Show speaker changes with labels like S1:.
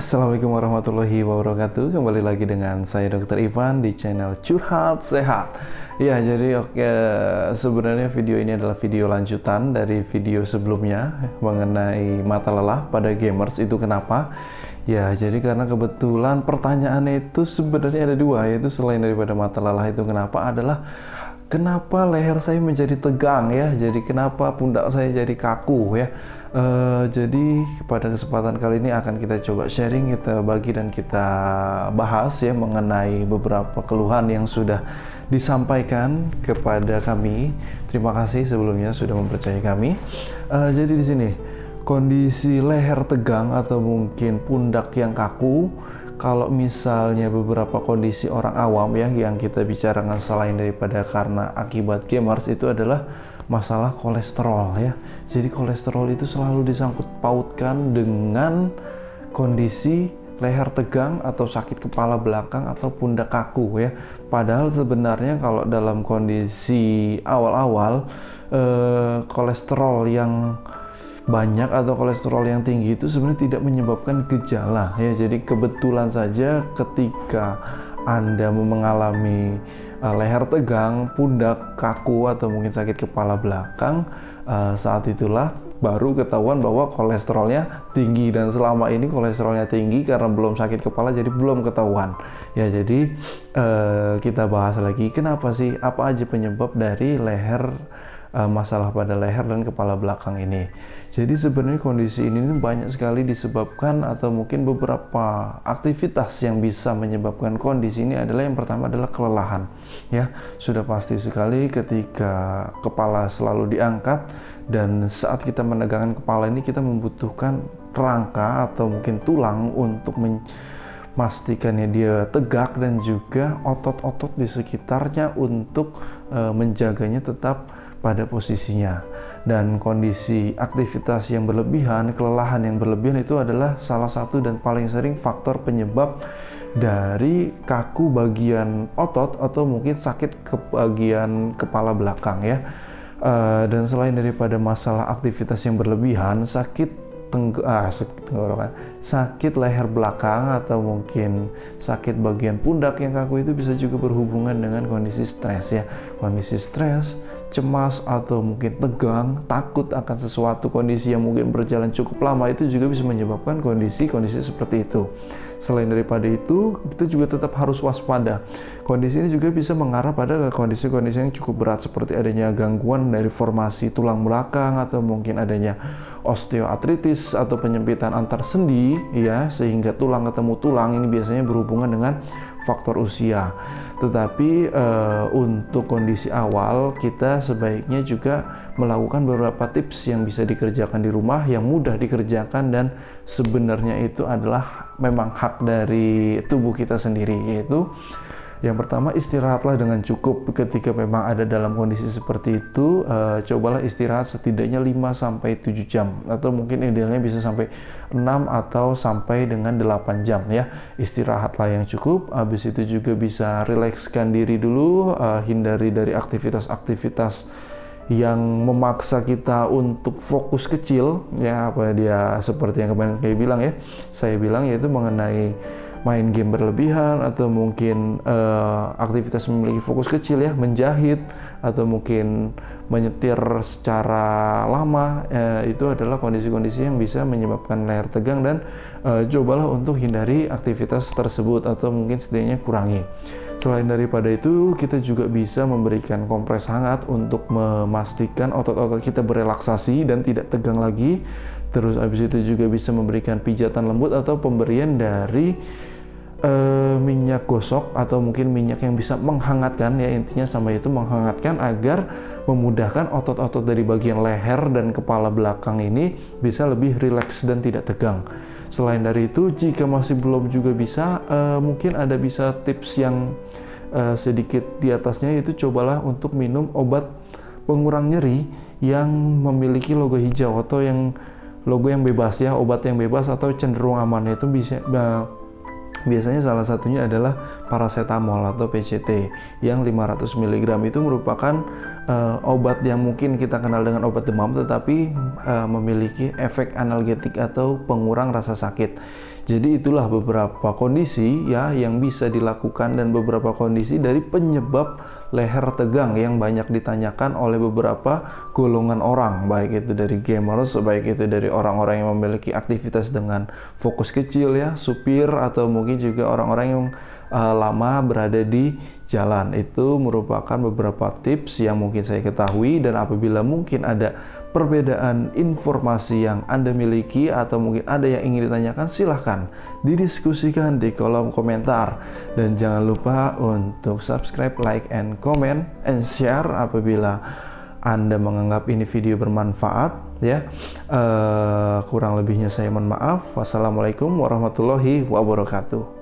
S1: Assalamualaikum warahmatullahi wabarakatuh. Kembali lagi dengan saya Dr. Ivan di channel Curhat Sehat. Ya jadi oke sebenarnya video ini adalah video lanjutan dari video sebelumnya Mengenai mata lelah pada gamers. Itu kenapa? Ya jadi karena kebetulan pertanyaannya itu sebenarnya ada dua. Yaitu selain daripada mata lelah itu kenapa adalah Kenapa leher saya menjadi tegang ya. Jadi kenapa pundak saya jadi kaku ya Uh, jadi pada kesempatan kali ini akan kita coba sharing, kita bagi dan kita bahas ya mengenai beberapa keluhan yang sudah disampaikan kepada kami. Terima kasih sebelumnya sudah mempercayai kami. Uh, jadi di sini kondisi leher tegang atau mungkin pundak yang kaku. Kalau misalnya beberapa kondisi orang awam ya yang kita bicarakan selain daripada karena akibat gamers itu adalah masalah kolesterol ya. Jadi kolesterol itu selalu disangkut pautkan dengan kondisi leher tegang atau sakit kepala belakang atau pundak kaku ya. Padahal sebenarnya kalau dalam kondisi awal-awal eh, kolesterol yang banyak atau kolesterol yang tinggi itu sebenarnya tidak menyebabkan gejala ya. Jadi kebetulan saja ketika anda mengalami uh, leher tegang, pundak kaku atau mungkin sakit kepala belakang, uh, saat itulah baru ketahuan bahwa kolesterolnya tinggi. Dan selama ini kolesterolnya tinggi karena belum sakit kepala jadi belum ketahuan. Ya jadi uh, kita bahas lagi kenapa sih apa aja penyebab dari leher uh, masalah pada leher dan kepala belakang ini. Jadi sebenarnya kondisi ini banyak sekali disebabkan atau mungkin beberapa aktivitas yang bisa menyebabkan kondisi ini adalah yang pertama adalah kelelahan. Ya, sudah pasti sekali ketika kepala selalu diangkat dan saat kita menegangkan kepala ini kita membutuhkan rangka atau mungkin tulang untuk memastikannya dia tegak dan juga otot-otot di sekitarnya untuk e, menjaganya tetap pada posisinya dan kondisi aktivitas yang berlebihan, kelelahan yang berlebihan itu adalah salah satu dan paling sering faktor penyebab dari kaku bagian otot atau mungkin sakit ke bagian kepala belakang ya. Uh, dan selain daripada masalah aktivitas yang berlebihan, sakit tengg ah, sakit tenggorokan, sakit leher belakang atau mungkin sakit bagian pundak yang kaku itu bisa juga berhubungan dengan kondisi stres ya. Kondisi stres cemas atau mungkin tegang, takut akan sesuatu kondisi yang mungkin berjalan cukup lama itu juga bisa menyebabkan kondisi-kondisi seperti itu. Selain daripada itu, kita juga tetap harus waspada. Kondisi ini juga bisa mengarah pada kondisi-kondisi yang cukup berat seperti adanya gangguan dari formasi tulang belakang atau mungkin adanya osteoartritis atau penyempitan antar sendi ya sehingga tulang ketemu tulang ini biasanya berhubungan dengan faktor usia. Tetapi uh, untuk kondisi awal kita sebaiknya juga melakukan beberapa tips yang bisa dikerjakan di rumah yang mudah dikerjakan dan sebenarnya itu adalah memang hak dari tubuh kita sendiri yaitu yang pertama istirahatlah dengan cukup. Ketika memang ada dalam kondisi seperti itu uh, cobalah istirahat setidaknya 5 sampai 7 jam. Atau mungkin idealnya bisa sampai 6 atau sampai dengan 8 jam ya. Istirahatlah yang cukup. Habis itu juga bisa rilekskan diri dulu uh, hindari dari aktivitas-aktivitas yang memaksa kita untuk fokus kecil ya. Apa dia seperti yang kemarin kayak bilang ya. Saya bilang yaitu mengenai main game berlebihan atau mungkin uh, aktivitas memiliki fokus kecil ya menjahit atau mungkin menyetir secara lama uh, itu adalah kondisi-kondisi yang bisa menyebabkan leher tegang dan uh, cobalah untuk hindari aktivitas tersebut atau mungkin setidaknya kurangi. Selain daripada itu, kita juga bisa memberikan kompres hangat untuk memastikan otot-otot kita berelaksasi dan tidak tegang lagi. Terus habis itu juga bisa memberikan pijatan lembut atau pemberian dari uh, minyak gosok atau mungkin minyak yang bisa menghangatkan ya intinya sama itu menghangatkan agar memudahkan otot-otot dari bagian leher dan kepala belakang ini bisa lebih rileks dan tidak tegang. Selain dari itu, jika masih belum juga bisa, uh, mungkin ada bisa tips yang uh, sedikit di atasnya yaitu cobalah untuk minum obat pengurang nyeri yang memiliki logo hijau atau yang logo yang bebas ya, obat yang bebas atau cenderung aman itu bisa uh, Biasanya salah satunya adalah paracetamol atau PCT yang 500 mg itu merupakan uh, obat yang mungkin kita kenal dengan obat demam tetapi uh, memiliki efek analgetik atau pengurang rasa sakit. Jadi itulah beberapa kondisi ya yang bisa dilakukan dan beberapa kondisi dari penyebab leher tegang yang banyak ditanyakan oleh beberapa golongan orang, baik itu dari gamers, baik itu dari orang-orang yang memiliki aktivitas dengan fokus kecil ya, supir atau mungkin juga orang-orang yang uh, lama berada di jalan. Itu merupakan beberapa tips yang mungkin saya ketahui dan apabila mungkin ada perbedaan informasi yang Anda miliki atau mungkin ada yang ingin ditanyakan silahkan didiskusikan di kolom komentar. Dan jangan lupa untuk subscribe, like, and comment and share apabila anda menganggap ini video bermanfaat ya. Uh, kurang lebihnya saya mohon maaf. Wassalamualaikum warahmatullahi wabarakatuh